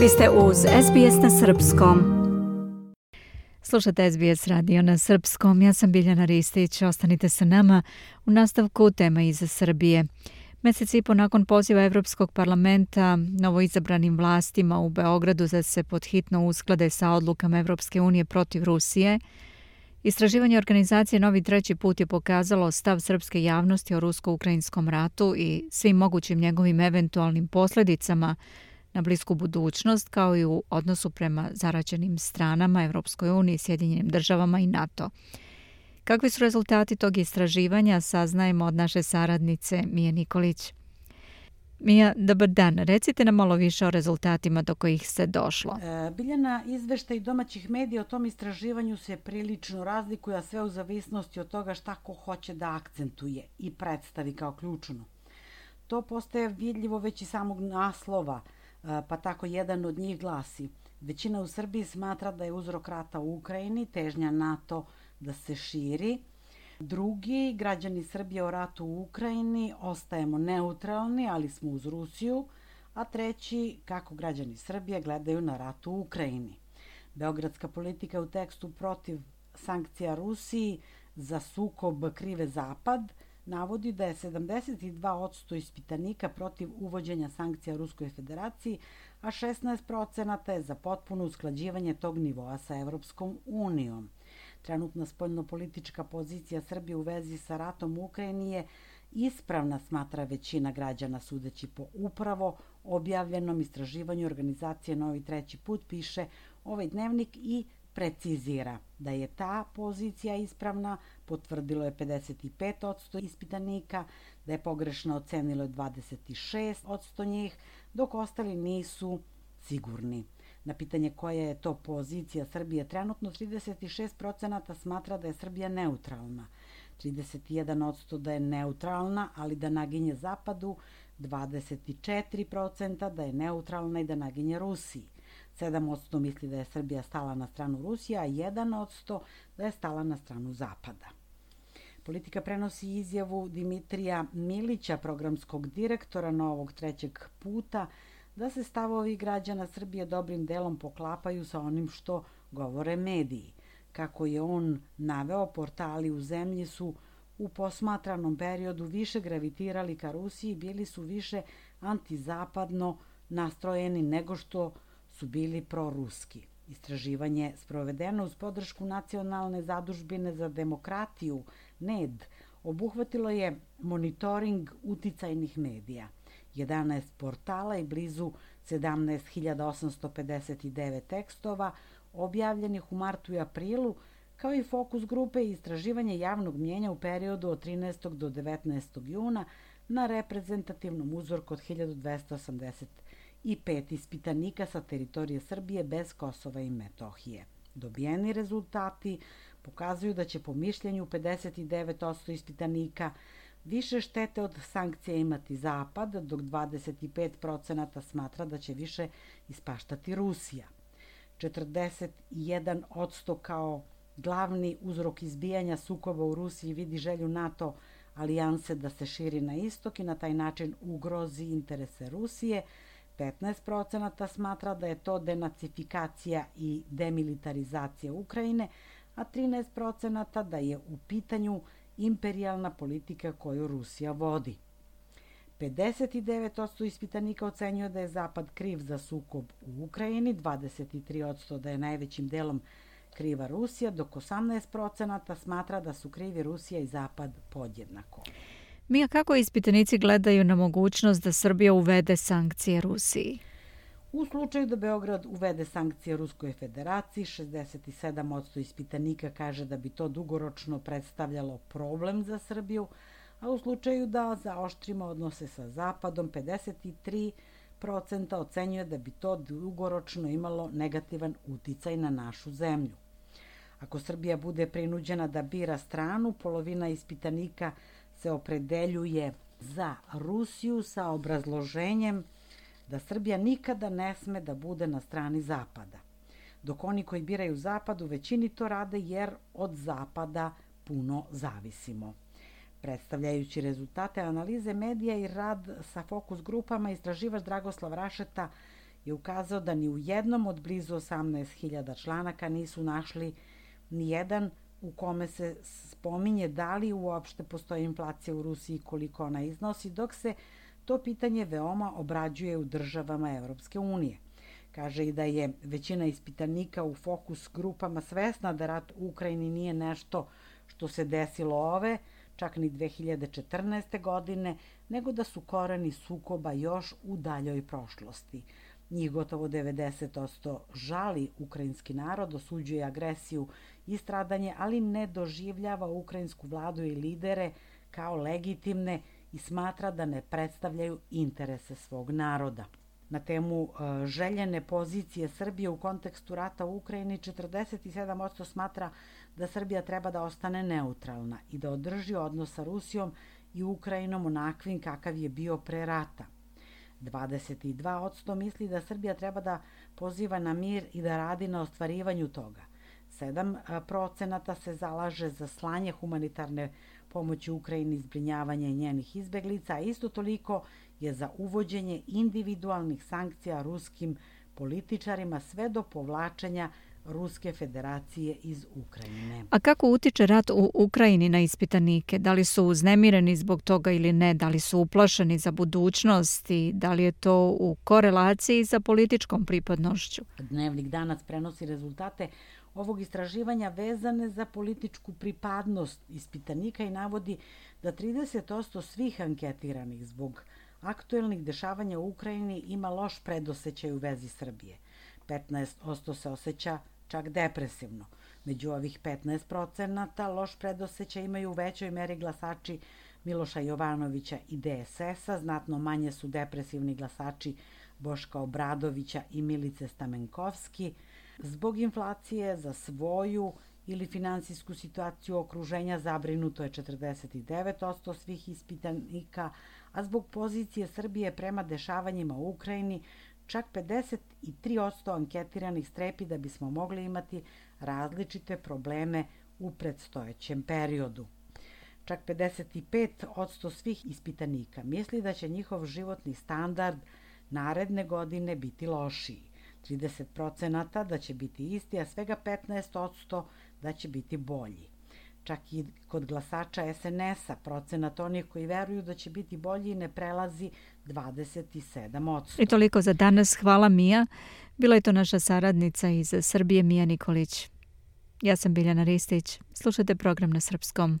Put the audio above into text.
Vi ste uz SBS na Srpskom. Slušate SBS radio na Srpskom. Ja sam Biljana Ristić. Ostanite sa nama u nastavku tema iza Srbije. Mesec i po nakon poziva Evropskog parlamenta novoizabranim vlastima u Beogradu da se podhitno usklade sa odlukama Evropske unije protiv Rusije, Istraživanje organizacije Novi treći put je pokazalo stav srpske javnosti o rusko-ukrajinskom ratu i svim mogućim njegovim eventualnim posledicama na blisku budućnost kao i u odnosu prema zarađenim stranama Evropskoj uniji, Sjedinjenim državama i NATO. Kakvi su rezultati tog istraživanja saznajemo od naše saradnice Mije Nikolić. Mija, dobar dan. Recite nam malo više o rezultatima do kojih se došlo. E, Biljana, izveštaj domaćih medija o tom istraživanju se prilično razlikuje, a sve u zavisnosti od toga šta ko hoće da akcentuje i predstavi kao ključno. To postaje vidljivo već i samog naslova, pa tako jedan od njih glasi Većina u Srbiji smatra da je uzrok rata u Ukrajini, težnja NATO da se širi, Drugi, građani Srbije o ratu u Ukrajini, ostajemo neutralni, ali smo uz Rusiju, a treći, kako građani Srbije gledaju na rat u Ukrajini. Beogradska politika u tekstu protiv sankcija Rusiji za sukob krive Zapad navodi da je 72% ispitanika protiv uvođenja sankcija Ruskoj federaciji, a 16% je za potpuno usklađivanje tog nivoa sa Evropskom unijom. Trenutna spoljnopolitička pozicija Srbije u vezi sa ratom u Ukrajini je ispravna, smatra većina građana sudeći po upravo objavljenom istraživanju organizacije Novi treći put, piše ovaj dnevnik i precizira da je ta pozicija ispravna, potvrdilo je 55% ispitanika, da je pogrešno ocenilo 26% njih, dok ostali nisu sigurni. Na pitanje koja je to pozicija Srbije trenutno, 36% smatra da je Srbija neutralna, 31% da je neutralna, ali da naginje Zapadu, 24% da je neutralna i da naginje Rusiji. 7% misli da je Srbija stala na stranu Rusije, a 1% da je stala na stranu Zapada. Politika prenosi izjavu Dimitrija Milića, programskog direktora Novog trećeg puta, da se stavovi građana Srbije dobrim delom poklapaju sa onim što govore mediji. Kako je on naveo, portali u zemlji su u posmatranom periodu više gravitirali ka Rusiji, bili su više antizapadno nastrojeni nego što su bili proruski. Istraživanje sprovedeno uz podršku Nacionalne zadužbine za demokratiju, NED, obuhvatilo je monitoring uticajnih medija – 11 portala i blizu 17.859 tekstova objavljenih u martu i aprilu, kao i fokus grupe i istraživanje javnog mnjenja u periodu od 13. do 19. juna na reprezentativnom uzorku od 1285 ispitanika sa teritorije Srbije bez Kosova i Metohije. Dobijeni rezultati pokazuju da će po mišljenju 59% ispitanika Više štete od sankcija imati Zapad, dok 25% smatra da će više ispaštati Rusija. 41% kao glavni uzrok izbijanja sukoba u Rusiji vidi želju NATO alijanse da se širi na istok i na taj način ugrozi interese Rusije. 15% smatra da je to denacifikacija i demilitarizacija Ukrajine, a 13% da je u pitanju imperijalna politika koju Rusija vodi. 59% ispitanika ocenjuje da je Zapad kriv za sukob u Ukrajini, 23% da je najvećim delom kriva Rusija, dok 18% smatra da su krivi Rusija i Zapad podjednako. Mija, kako ispitanici gledaju na mogućnost da Srbija uvede sankcije Rusiji? U slučaju da Beograd uvede sankcije Ruskoj federaciji, 67% ispitanika kaže da bi to dugoročno predstavljalo problem za Srbiju, a u slučaju da zaoštrimo odnose sa Zapadom, 53% ocenjuje da bi to dugoročno imalo negativan uticaj na našu zemlju. Ako Srbija bude prinuđena da bira stranu, polovina ispitanika se opredeljuje za Rusiju sa obrazloženjem da Srbija nikada ne sme da bude na strani Zapada. Dok oni koji biraju Zapad u većini to rade jer od Zapada puno zavisimo. Predstavljajući rezultate analize medija i rad sa fokus grupama, istraživač Dragoslav Rašeta je ukazao da ni u jednom od blizu 18.000 članaka nisu našli ni jedan u kome se spominje da li uopšte postoji inflacija u Rusiji koliko ona iznosi, dok se to pitanje veoma obrađuje u državama Evropske unije. Kaže i da je većina ispitanika u fokus grupama svesna da rat u Ukrajini nije nešto što se desilo ove, čak ni 2014. godine, nego da su koreni sukoba još u daljoj prošlosti. Njih gotovo 90% žali ukrajinski narod, osuđuje agresiju i stradanje, ali ne doživljava ukrajinsku vladu i lidere kao legitimne i smatra da ne predstavljaju interese svog naroda. Na temu e, željene pozicije Srbije u kontekstu rata u Ukrajini 47% smatra da Srbija treba da ostane neutralna i da održi odnos sa Rusijom i Ukrajinom onakvim kakav je bio pre rata. 22% misli da Srbija treba da poziva na mir i da radi na ostvarivanju toga. 7% se zalaže za slanje humanitarne pomoći Ukrajini zbrinjavanje njenih izbeglica, a isto toliko je za uvođenje individualnih sankcija ruskim političarima sve do povlačenja Ruske federacije iz Ukrajine. A kako utiče rat u Ukrajini na ispitanike? Da li su uznemireni zbog toga ili ne? Da li su uplašeni za budućnost i da li je to u korelaciji sa političkom pripadnošću? Dnevnik danas prenosi rezultate ovog istraživanja vezane za političku pripadnost ispitanika i navodi da 30% svih anketiranih zbog aktuelnih dešavanja u Ukrajini ima loš predosećaj u vezi Srbije. 15% se osjeća čak depresivno. Među ovih 15% loš predosećaj imaju u većoj meri glasači Miloša Jovanovića i DSS-a, znatno manje su depresivni glasači Boška Obradovića i Milice Stamenkovski, Zbog inflacije za svoju ili finansijsku situaciju okruženja zabrinuto je 49% svih ispitanika, a zbog pozicije Srbije prema dešavanjima u Ukrajini čak 53% anketiranih strepi da bismo mogli imati različite probleme u predstojećem periodu. Čak 55% svih ispitanika misli da će njihov životni standard naredne godine biti lošiji. 30% da će biti isti, a svega 15% da će biti bolji. Čak i kod glasača SNS-a procenat onih koji veruju da će biti bolji ne prelazi 27%. I toliko za danas. Hvala Mija. Bila je to naša saradnica iz Srbije Mija Nikolić. Ja sam Biljana Ristić. Slušajte program na srpskom.